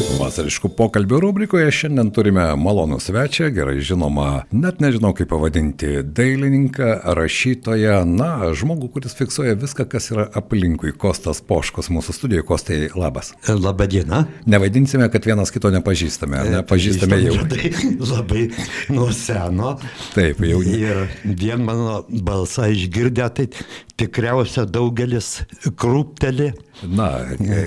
Vasariškų pokalbių rubrikoje šiandien turime malonų svečią, gerai žinoma, net nežinau kaip pavadinti, dailininką, rašytoją, na, žmogų, kuris fiksuoja viską, kas yra aplinkui. Kostas Poškos mūsų studijoje. Kostai, labas. Labą dieną. Nevaidinsime, kad vienas kito nepažįstame, ar nepažįstame jau. Tai labai nuo seno. Taip, jau. Ir vien mano balsą išgirdę, tai tikriausia daugelis krūpteli. Na,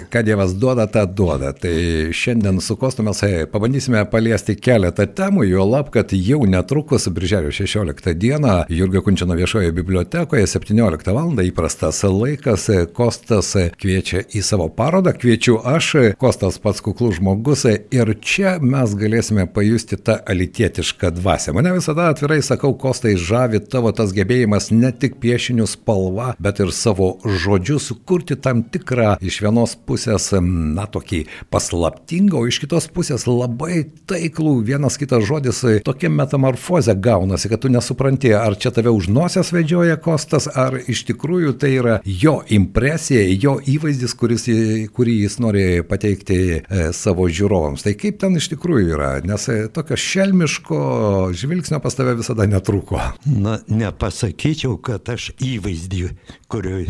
ką Dievas duoda, tą duoda. Tai šiandien su Kostu mes pabandysime paliesti keletą temų, jo lab, kad jau netrukus, birželio 16 dieną, Jurgio Kunčino viešoje bibliotekoje 17 val. įprastas laikas, Kostas kviečia į savo parodą, kviečiu aš, Kostas pats kuklus žmogus ir čia mes galėsime pajusti tą alitietišką dvasę. Mane visada atvirai sakau, Kostai žavi tavo tas gebėjimas ne tik piešinių spalva, bet ir savo žodžiu sukurti tam tikrą iš vienos pusės, na, tokį paslaptingą, o iš kitos pusės labai taiklų vienas kitas žodis, tokia metamorfozė gaunasi, kad tu nesupranti, ar čia tave už nosies vedžioja Kostas, ar iš tikrųjų tai yra jo impresija, jo įvaizdis, kuris, kurį jis nori pateikti e, savo žiūrovams. Tai kaip ten iš tikrųjų yra, nes e, tokio šelmiško žvilgsnio pas tave visada netruko. Na, nepasakyčiau, kad aš įvaizdį, kurio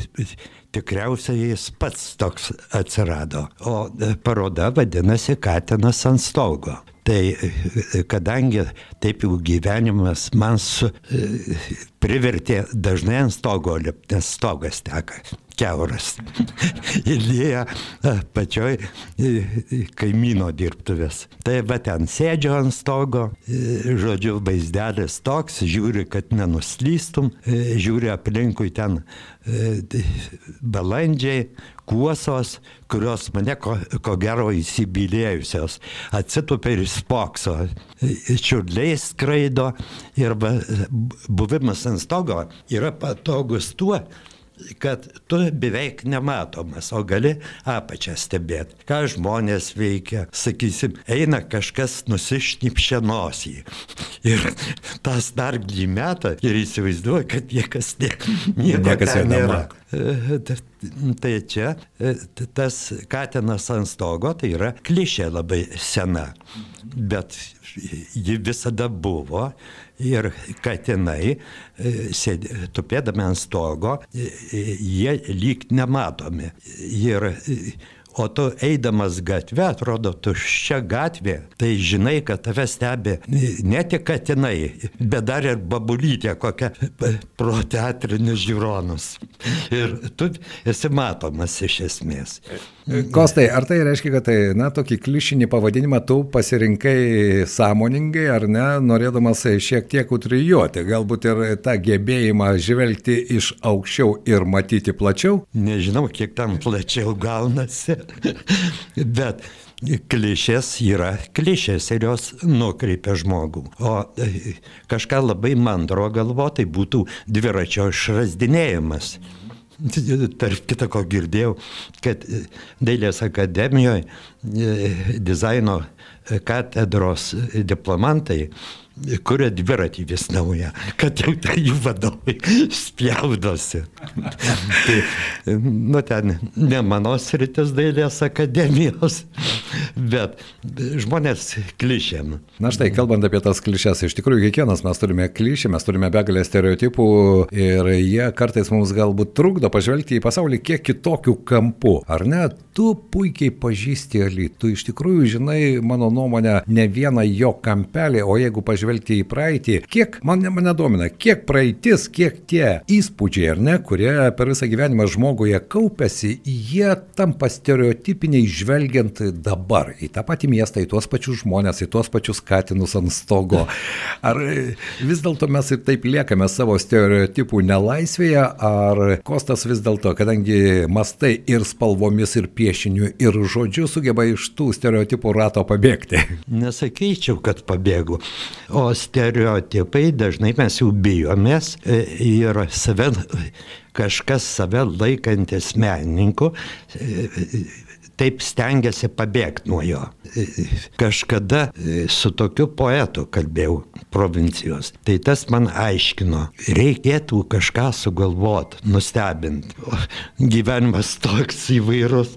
tikriausiai jis pats toks atsirado. O e, paroda vadinasi Katinas ant stogo. Tai e, kadangi taip jau gyvenimas man su, e, privertė dažnai ant stogo lipti, nes stogas teka keuras. Įlėja pačioj kaimyno dirbtuvės. Tai va ten sėdžiu ant stogo, žodžiu, vaizdelis toks, žiūri, kad nenuslystum, žiūri aplinkui ten balandžiai, kuosos, kurios mane ko, ko gero įsibylėjusios, atsitupia ir spokso, čiurliai skraido ir buvimas ant stogo yra patogus tuo, kad tu beveik nematomas, o gali apačią stebėti, ką žmonės veikia. Sakysim, eina kažkas nusišnipšia nosį. Ir tas dar glimeta ir įsivaizduoja, kad niekas nieko Niekas nėra. nemato. Tai čia tas katinas ant stogo, tai yra klišė labai sena, bet ji visada buvo ir katinai, sėdė, tupėdami ant stogo, jie lyg nematomi. Ir O tu eidamas gatvę, atrodo tuščia gatvė, tai žinai, kad tave stebi ne tik katinai, bet dar ir babulytė kokia pro teatrinius žiūronus. Ir tu esi matomas iš esmės. Kostai, ar tai reiškia, kad tai, na, tokį klišinį pavadinimą tu pasirinkai sąmoningai, ar ne, norėdamas šiek tiek utrijuoti, galbūt ir tą gebėjimą žvelgti iš aukščiau ir matyti plačiau? Nežinau, kiek tam plačiau gaunasi, bet klišės yra klišės ir jos nukreipia žmogų. O e, kažką labai mandro galvo, tai būtų dviračio išrasdinėjimas. Tarp kita ko girdėjau, kad Dailės akademijoje dizaino katedros diplomantai kuria dviratį vis naują, kad jau tai jų vadovai spjaudosi. tai, nu ten ne mano sritis dailės akademijos, bet žmonės klišėm. Na štai, kalbant apie tas klišės, iš tikrųjų kiekvienas mes turime klišį, mes turime begalę stereotipų ir jie kartais mums galbūt trukdo pažvelgti į pasaulį kiek kitokių kampų. Ar ne? Tu puikiai pažįsti Ali, tu iš tikrųjų žinai, mano nuomonę, ne vieną jo kampelį, o jeigu pažvelgti į praeitį, kiek mane, mane domina, kiek praeitis, kiek tie įspūdžiai, ar ne, kurie per visą gyvenimą žmoguje kaupėsi, jie tampa stereotipiniai žvelgiant dabar į tą patį miestą, į tuos pačius žmonės, į tuos pačius katinus ant stogo. Ar vis dėlto mes ir taip liekame savo stereotipų nelaisvėje, ar Kostas vis dėlto, kadangi mastai ir spalvomis, ir piešiniu, ir žodžiu sugeba iš tų stereotipų rato pabėgti? Nesakyčiau, kad pabėgu. O stereotipai dažnai mes jų bijomės e, ir save, kažkas save laikantis menininku e, taip stengiasi pabėgti nuo jo. Kažkada su tokiu poetu kalbėjau provincijos. Tai tas man aiškino, reikėtų kažką sugalvoti, nustebinti. Gyvenimas toks įvairus,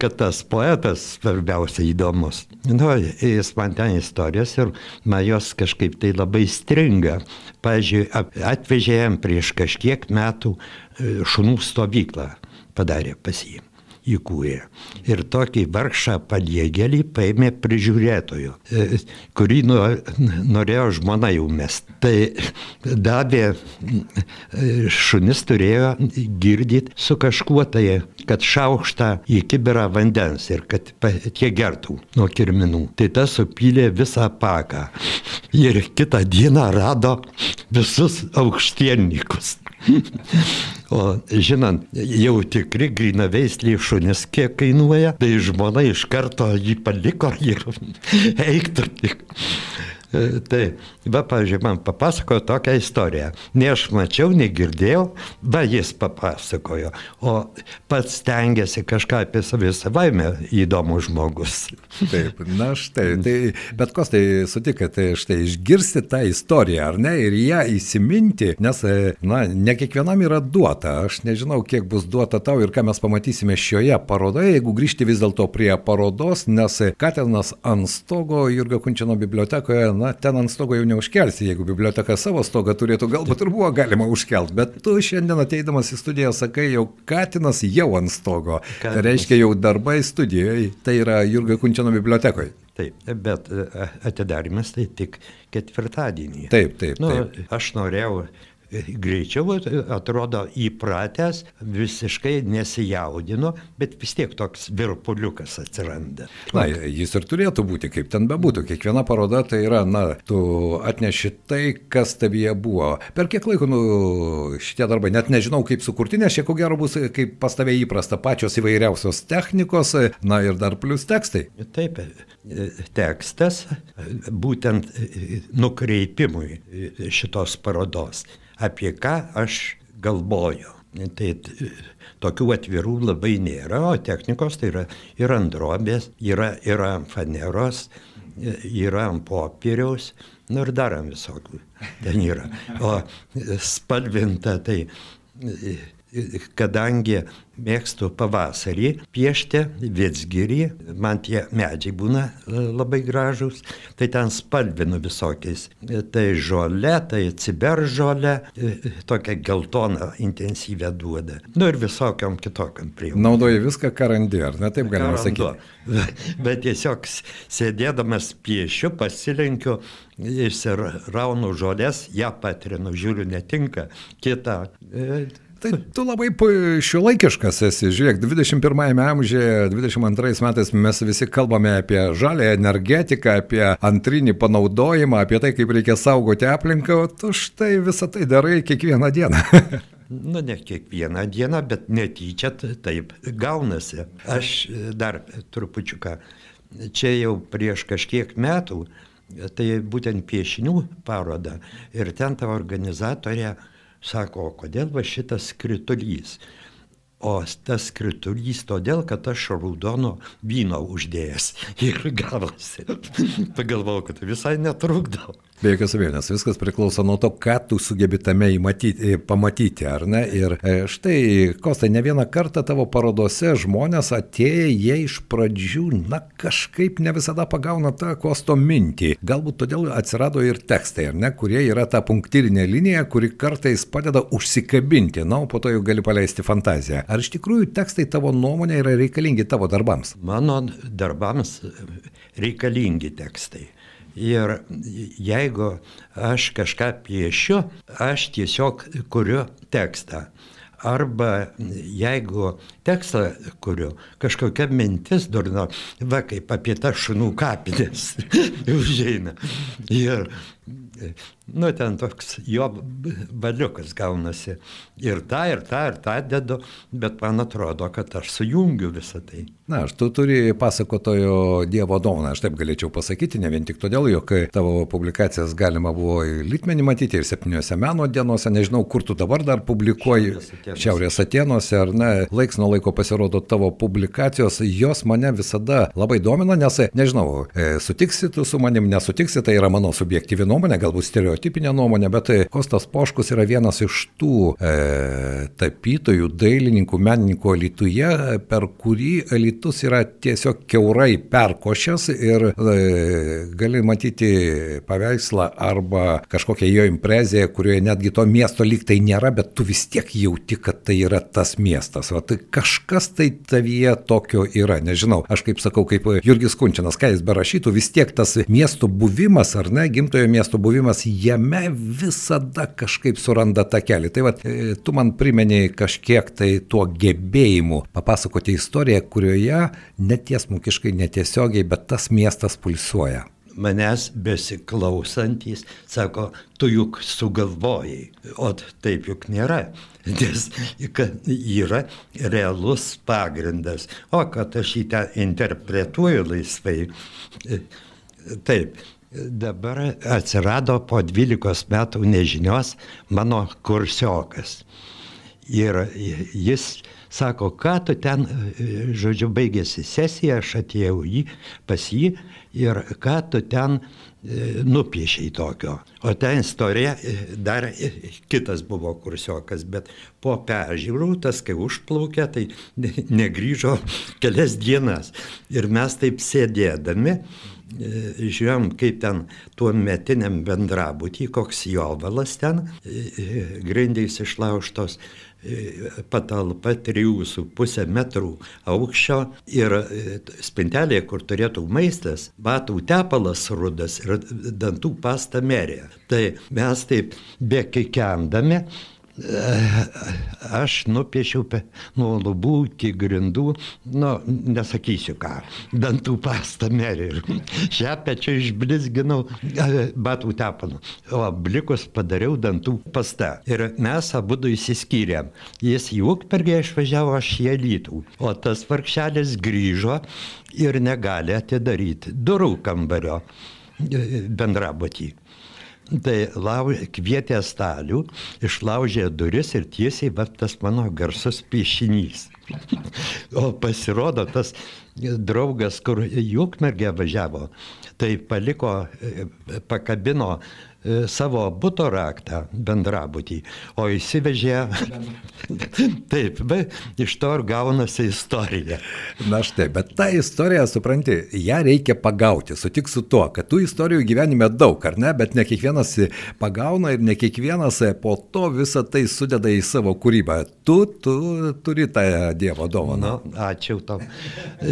kad tas poetas svarbiausia įdomus. Nu, jis man ten istorijas ir man jos kažkaip tai labai stringa. Pavyzdžiui, atvežė jam prieš kažkiek metų šunų stovyklą padarė pas jį įkūrė. Ir tokį vargšą paliegėlį paėmė prižiūrėtoju, e, kurį norėjo žmona jau mest. Tai davė, e, šunis turėjo girdyti su kažkuo tai, kad šaukštą į kiberą vandens ir kad tie gertų nuo kirminų. Tai tas supylė visą paką. Ir kitą dieną rado visus aukštiennikus. O žinant, jau tikri grinaveisliai šunis kiek kainuoja, tai žmona iš karto jį paliko ir eiktų tik. Tai, va, pavyzdžiui, man papasakojo tokią istoriją. Ne aš mačiau, negirdėjau, va jis papasakojo, o pats stengiasi kažką apie savį savaime įdomus žmogus. Taip, na štai, tai, bet sutikate, tai štai išgirsti tą istoriją, ar ne, ir ją įsiminti, nes, e, na, ne kiekvienam yra duota, aš nežinau, kiek bus duota tau ir ką mes pamatysime šioje parodoje, jeigu grįžti vis dėlto prie parodos, nes Katenas ant stogo Jurgio Kunčino bibliotekoje na, ten ant stogo jau neužkelsi, jeigu biblioteka savo stogą turėtų, galbūt ir buvo galima užkelt, bet tu šiandien ateidamas į studiją sakai, jau Katinas jau ant stogo. Katinas. Tai reiškia jau darbai studijoje, tai yra Jurga Kunčiano bibliotekoje. Taip, bet e, atidarimas tai tik ketvirtadienį. Taip, taip. Nu, taip. Aš norėjau greičiau atrodo įpratęs, visiškai nesijaudino, bet vis tiek toks virpuliukas atsiranda. Na, jis ir turėtų būti, kaip ten bebūtų. Kiekviena paroda tai yra, na, tu atneši tai, kas tavyje buvo. Per kiek laiko, nu, šitie darbai, net nežinau, kaip sukurti, nes čia ko gero bus, kaip pas tavę įprasta, pačios įvairiausios technikos, na ir dar plus tekstai. Taip, tekstas būtent nukreipimui šitos parodos apie ką aš galvoju. Tai tokių atvirų labai nėra, o technikos tai yra ir ant drobės, yra ant faneros, yra ant popieriaus, nu ir dar ant visokių ten yra. O spalvinta tai kadangi mėgstu pavasarį piešti, vietsgirį, man tie medžiai būna e, labai gražus, tai ten spalvinu visokiais. Tai žolė, tai ciberžolė, e, tokia geltona intensyvę duoda. Nu ir visokiam kitokiam priemonėm. Naudoji viską, ką randi, ar ne taip galima sakyti? Bet tiesiog sėdėdamas piešiu, pasilenkiu, išsiraunu žolės, ją patrinu, žiūriu, netinka, kitą. E, Tai tu labai šiuolaikiškas esi. Žiūrėk, 21 amžiuje, 22 metais mes visi kalbame apie žalę energetiką, apie antrinį panaudojimą, apie tai, kaip reikia saugoti aplinką, o tu štai visą tai darai kiekvieną dieną. nu, ne kiekvieną dieną, bet netyčia taip gaunasi. Aš dar trupučiuką, čia jau prieš kažkiek metų, tai būtent piešinių paroda ir ten ta organizatorė Sako, kodėl va šitas skritulys? O tas skritulys todėl, kad aš raudono vyno uždėjęs ir gavosi. Pagalvojau, kad visai netrukdau. Be jokios abejonės, viskas priklauso nuo to, ką tu sugebi tame įmatyti, pamatyti, ar ne? Ir e, štai, Kostai, ne vieną kartą tavo parodose žmonės atėję, jie iš pradžių, na, kažkaip ne visada pagauna tą Kosto mintį. Galbūt todėl atsirado ir tekstai, ar ne, kurie yra ta punktyrinė linija, kuri kartais padeda užsikabinti, na, o po to jau gali paleisti fantaziją. Ar iš tikrųjų tekstai tavo nuomonė yra reikalingi tavo darbams? Mano darbams reikalingi tekstai. Ir jeigu aš kažką piešiu, aš tiesiog kuriu tekstą. Arba jeigu tekstą kuriu, kažkokia mintis durna, va kaip apie tą šunų kapinės užeina. Ir, nu, ten toks jo valiukas gaunasi. Ir tą, ir tą, ir tą dedu, bet man atrodo, kad aš sujungiu visą tai. Na, aš tu turi pasakotojo Dievo dovaną, aš taip galėčiau pasakyti, ne vien tik todėl, jog tavo publikacijas galima buvo į Litmenį matyti ir septyniose meno dienose, nežinau, kur tu dabar dar publikuoji, Šiaurės Atenuose, ar ne, laiks nuo laiko pasirodo tavo publikacijos, jos mane visada labai domina, nes, nežinau, e, sutiksi tu su manim, nesutiksi, tai yra mano subjektyvi nuomonė, galbūt stereotipinė nuomonė, bet Kostas Poškus yra vienas iš tų e, tapytojų, dailininkų, menininkų Alituje, per kurį Alitus yra tiesiog keurai perkošęs ir e, gali matyti paveikslą arba kažkokią jo impreziją, kurioje netgi to miesto lyg tai nėra, bet tu vis tiek jauti, kad tai yra tas miestas. O tai kažkas tai tavyje tokio yra, nežinau. Aš kaip sakau, kaip Jurgis Kunčinas, ką jis berašytų, vis tiek tas miesto buvimas, ar ne, gimtojo miesto buvimas, jame visada kažkaip suranda tą kelią. Tai va, e, tu man primeni kažkiek tai tuo gebėjimu papasakoti istoriją, kurioje netiesmukiškai, netiesiogiai, bet tas miestas pulsuoja manęs besiklausantys sako, tu juk sugalvojai, o taip juk nėra. Nes yra realus pagrindas, o kad aš jį interpretuoju laisvai. Taip, dabar atsirado po 12 metų nežinios mano kursiokas. Ir jis sako, ką tu ten, žodžiu, baigėsi sesija, aš atėjau jį, pas jį ir ką tu ten e, nupiešiai tokio. O ta istorija e, dar e, kitas buvo kursiokas, bet po peržiūrų tas, kai užplaukė, tai negrįžo kelias dienas. Ir mes taip sėdėdami, žiūrėjom, kaip ten tuo metiniam bendrabutį, koks jovalas ten, grindys išlauštos, patalpa 3,5 metrų aukščio ir e, spintelė, kur turėtų maistas, batų tepalas rudas ir dantų pasta merė. Tai mes taip bekikendami aš nupiešiau nuo lubų iki grindų, nu, nesakysiu ką, dantų pastą merį ir šepečio išblizginau batų tepalu, o blikus padariau dantų pastą. Ir mes abu du įsiskyrėm. Jis į Ukmergę išvažiavo, aš įElytų, o tas varkšelis grįžo ir negali atidaryti durų kambario bendrabutį. Tai lau, kvietė stalių, išlaužė duris ir tiesiai va tas mano garsus piešinys. o pasirodo, tas draugas, kur į Ukmergę važiavo, tai paliko, pakabino E, savo būto raktą bendrabutį, o įsivežė. Taip, bet iš to ir gaunasi istorija. Na štai, bet tą istoriją, supranti, ją reikia pagauti. Sutik su tuo, kad tų istorijų gyvenime daug, ar ne, bet ne kiekvienas pagauna ir ne kiekvienas po to visą tai sudeda į savo kūrybą. Tu, tu turi tą Dievo dovaną. Nu, ačiū tau.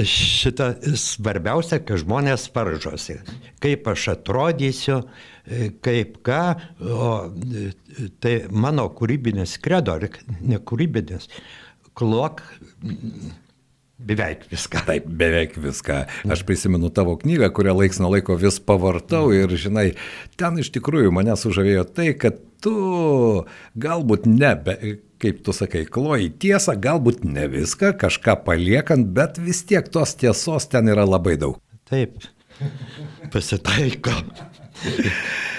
Šitą svarbiausia, kad žmonės varžosi. Kaip aš atrodysiu, kaip ką, o tai mano kūrybinės kredo, ar ne kūrybinės, klok Beveik viską. Taip, beveik viską. Aš prisimenu tavo knygą, kurią laiks nuo laiko vis pavartau ir, žinai, ten iš tikrųjų mane sužavėjo tai, kad tu galbūt nebe, kaip tu sakai, kloji tiesą, galbūt ne viską, kažką paliekant, bet vis tiek tos tiesos ten yra labai daug. Taip, Pues se está ahí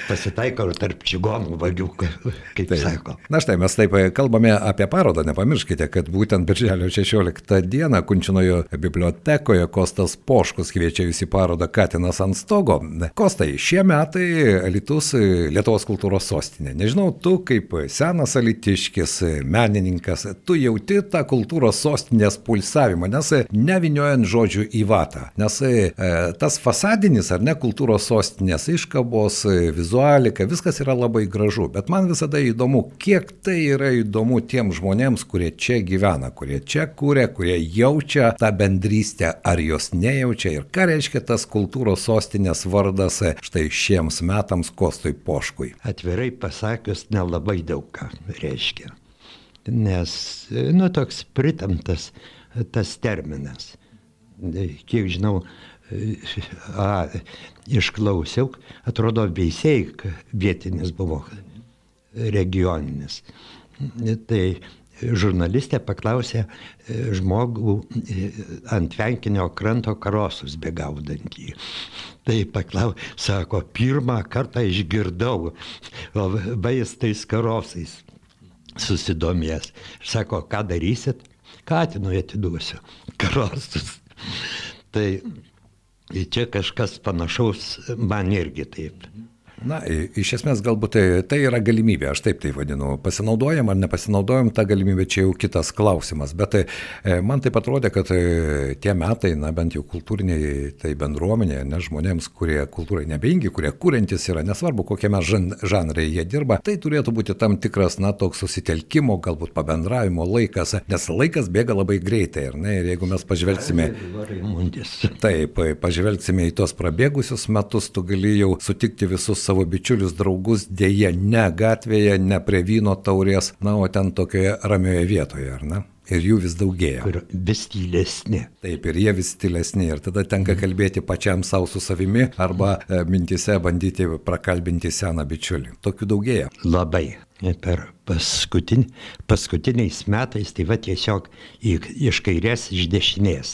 pasitaiko. Pasitaiko tarp čigonų vagių, kaip tai sako. Na štai, mes taip kalbame apie parodą, nepamirškite, kad būtent birželio 16 dieną Kunčinojo bibliotekoje Kostas Poškus kviečia jūs į parodą Katinas ant stogo. Kostai, šie metai Lietuvos Lietuvos kultūros sostinė. Nežinau, tu kaip senas alitiškis, menininkas, tu jauti tą kultūros sostinės pulsavimą, nes neviniojant žodžių į vatą. Nes e, tas fasadinis ar ne kultūros sostinės iškabos, vizualika, viskas yra labai gražu, bet man visada įdomu, kiek tai yra įdomu tiem žmonėms, kurie čia gyvena, kurie čia kūrė, kurie jaučia tą bendrystę, ar jos nejaučia ir ką reiškia tas kultūros sostinės vardas štai šiems metams Kostui Poškui. Atvirai pasakius, nelabai daug ką reiškia. Nes, nu, toks pritamtas tas terminas. Kiek žinau, a, išklausiau, atrodo, veisėjai vietinis buvo regioninis. Tai žurnalistė paklausė žmogų ant tvenkinio kranto karosus begaudantį. Tai paklausė, sako, pirmą kartą išgirdau vaistais karosais susidomės. Sako, ką darysit? Katinui atiduosiu karosus. Tai čia kažkas panašaus man irgi taip. Na, iš esmės galbūt tai, tai yra galimybė, aš taip tai vadinu. Pasinaudojam ar nepasinaudojam tą galimybę, čia jau kitas klausimas. Bet tai, man taip atrodė, kad e, tie metai, na bent jau kultūriniai, tai bendruomenė, ne žmonėms, kurie kultūrai nebeingi, kurie kūrintis yra, nesvarbu, kokiame žan, žanrai jie dirba, tai turėtų būti tam tikras, na, toks susitelkimo, galbūt pabendravimo laikas, nes laikas bėga labai greitai. Ir, ne, ir jeigu mes pažvelgsime... Taip, pažvelgsime į tos prabėgusius metus, tu gali jau sutikti visus savo bičiulius, draugus, dėje ne gatvėje, ne prie vyno taurės, na, o ten tokioje ramioje vietoje, ar ne? Ir jų vis daugėja. Ir vis tylesni. Taip, ir jie vis tylesni. Ir tada tenka kalbėti pačiam savo su savimi arba e, mintise bandyti prakalbinti seną bičiulį. Tokių daugėja. Labai. Per paskutin, paskutiniais metais tai va tiesiog iš kairės, iš dešinės.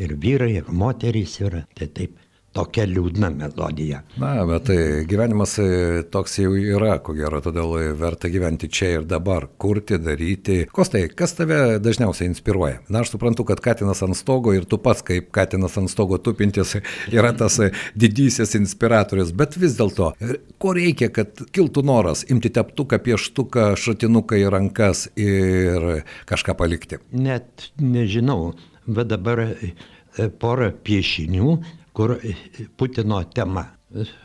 Ir vyrai, ir moterys yra. Tai taip tokia liūdna melodija. Na, bet tai gyvenimas e, toks jau yra, ko gero, todėl verta gyventi čia ir dabar, kurti, daryti. Kostai, kas tave dažniausiai inspiruoja? Na, aš suprantu, kad Katinas ant stogo ir tu pats, kaip Katinas ant stogo tupintis, yra tas didysis inspiratorius, bet vis dėlto, ko reikia, kad kiltų noras imti teptuką, pieštuką, šratinuką į rankas ir kažką palikti? Net nežinau, bet dabar e, porą piešinių kur Putino tema.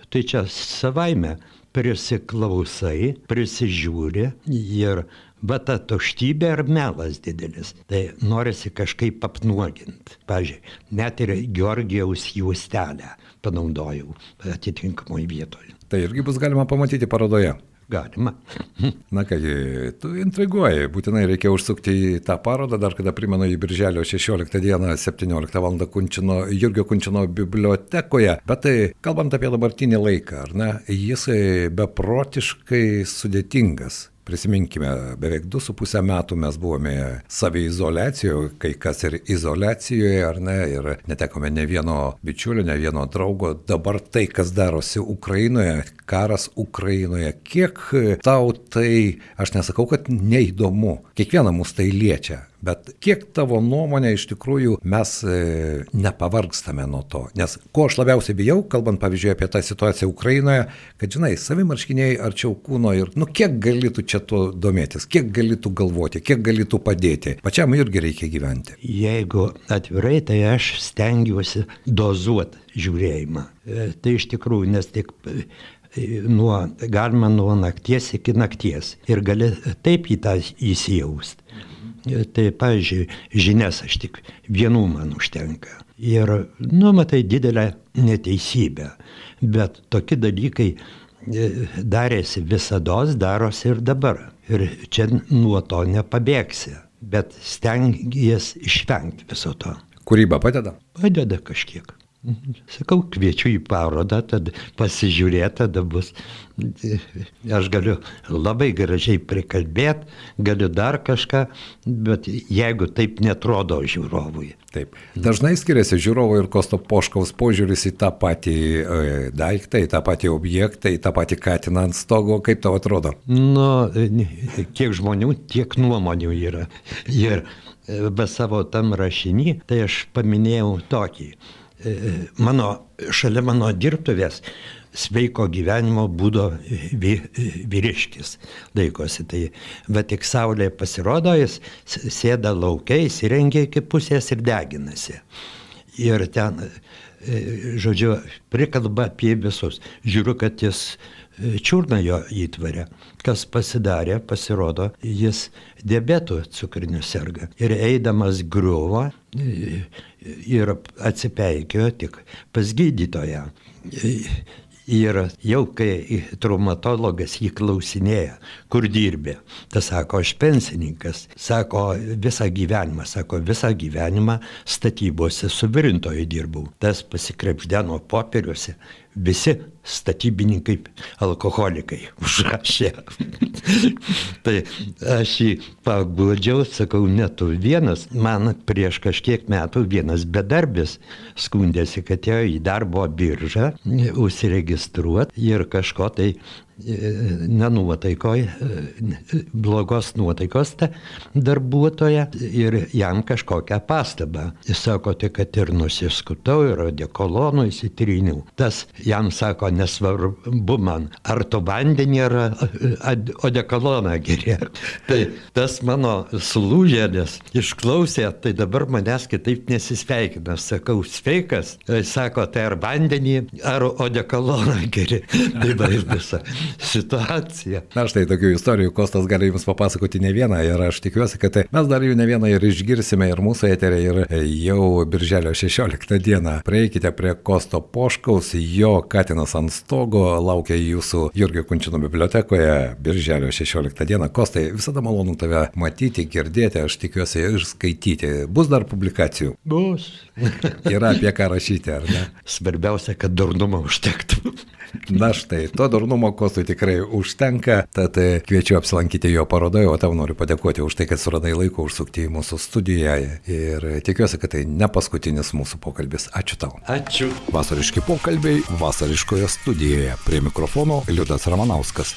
Tai čia savaime prisiklausai, prisižiūri ir va ta tuštybė ar melas didelis. Tai norisi kažkaip apnuoginti. Pavyzdžiui, net ir Georgijaus juostelę panaudojau atitinkamoje vietoje. Tai irgi bus galima pamatyti parodoje. Galima. Na kągi, tu intriguoji, būtinai reikia užsukti į tą parodą, dar kada primenu į Birželio 16 dieną 17 val. Kunčino, Jurgio Kunčino bibliotekoje. Bet tai, kalbant apie dabartinį laiką, ar ne, jis beprotiškai sudėtingas Prisiminkime, beveik 2,5 metų mes buvome saviizolacijoje, kai kas ir izolacijoje, ar ne, ir netekome ne vieno bičiulio, ne vieno draugo. Dabar tai, kas darosi Ukrainoje, karas Ukrainoje, kiek tau tai, aš nesakau, kad neįdomu, kiekvieną mus tai liečia, Bet kiek tavo nuomonė iš tikrųjų mes e, nepavargstame nuo to? Nes ko aš labiausiai bijau, kalbant pavyzdžiui apie tą situaciją Ukrainoje, kad žinai, savimarškiniai arčiau kūno ir, nu, kiek galėtų čia tuo domėtis, kiek galėtų galvoti, kiek galėtų padėti. Pačiam irgi reikia gyventi. Jeigu atvirai, tai aš stengiuosi dozuoti žiūrėjimą. E, tai iš tikrųjų, nes tik e, nuo, galima nuo nakties iki nakties ir gali taip į tą įsijausti. Tai, pavyzdžiui, žinias aš tik vienų man užtenka. Ir, nu, matai, didelę neteisybę. Bet tokie dalykai e, darėsi visada, darosi ir dabar. Ir čia nuo to nepabėgsi. Bet stengies išvengti viso to. Kūryba padeda? Padeda kažkiek. Sakau, kviečiu į parodą, tad pasižiūrėti, tada bus. Aš galiu labai gražiai prikalbėti, galiu dar kažką, bet jeigu taip netrodo žiūrovui. Taip. Dažnai skiriasi žiūrovo ir Kosto Poškaus požiūris į tą patį e, daiktą, į tą patį objektą, į tą patį katiną ant stogo. Kaip tau atrodo? Nu, kiek žmonių, tiek nuomonių yra. Ir e, be savo tam rašinį, tai aš paminėjau tokį mano, šalia mano dirbtuvės sveiko gyvenimo būdo vy, vyriškis laikosi. Tai va tik saulė pasirodo, jis sėda laukia, įsirengia iki pusės ir deginasi. Ir ten, e, žodžiu, prikalba apie visus. Žiūriu, kad jis e, čiurna jo įtvarė. Kas pasidarė, pasirodo, jis diabetų cukriniu serga. Ir eidamas griuvo, e, ir atsipeikėjo tik pas gydytoją. Ir jau kai traumatologas jį klausinėja, kur dirbė, tas sako, aš pensininkas, sako, visą gyvenimą, sako, visą gyvenimą statybose suvirintojai dirbau. Tas pasikrepždeno popieriuose, visi statybininkai alkoholikai užrašė. tai aš jį pagudžiau, sakau, ne tu vienas, man prieš kažkiek metų vienas bedarbis skundėsi, kad ėjo į darbo biržą užsiregistruoti ir kažko tai nenuotaikoj, blogos nuotaikos ta darbuotoja ir jam kažkokią pastabą. Jis sako, tai kad ir nusiskutau, ir odekolonų įsitryniau. Tas jam sako, nesvarbu man, ar tu vandenį ar odekoloną geri. Tai tas mano sulūžėlis išklausė, tai dabar manęs kitaip nesisveikina. Sakau, sveikas. Sako, tai ar vandenį, ar odekoloną geri. Tai va ir visa situacija. Na štai tokių istorijų Kostas gali jums papasakoti ne vieną ir aš tikiuosi, kad mes dar jų ne vieną ir išgirsime ir mūsų eterė ir jau birželio 16 dieną. Prieikite prie Kosto Poškaus, jo Katinas ant stogo laukia jūsų Jurgio Kunčino bibliotekoje birželio 16 dieną. Kostai, visada malonu tave matyti, girdėti, aš tikiuosi ir skaityti. Bus dar publikacijų? Bus. Yra apie ką rašyti, ar ne? Svarbiausia, kad durnumo užtektų. Na štai, to durnumo Kostui tikrai užtenka, tad kviečiu apsilankyti jo parodoje, o tau noriu padėkoti už tai, kad suradai laiko užsukti į mūsų studiją ir tikiuosi, kad tai ne paskutinis mūsų pokalbis. Ačiū tau. Ačiū. Vasariški pokalbiai vasariškoje studijoje. Prie mikrofono Liudas Ramanauskas.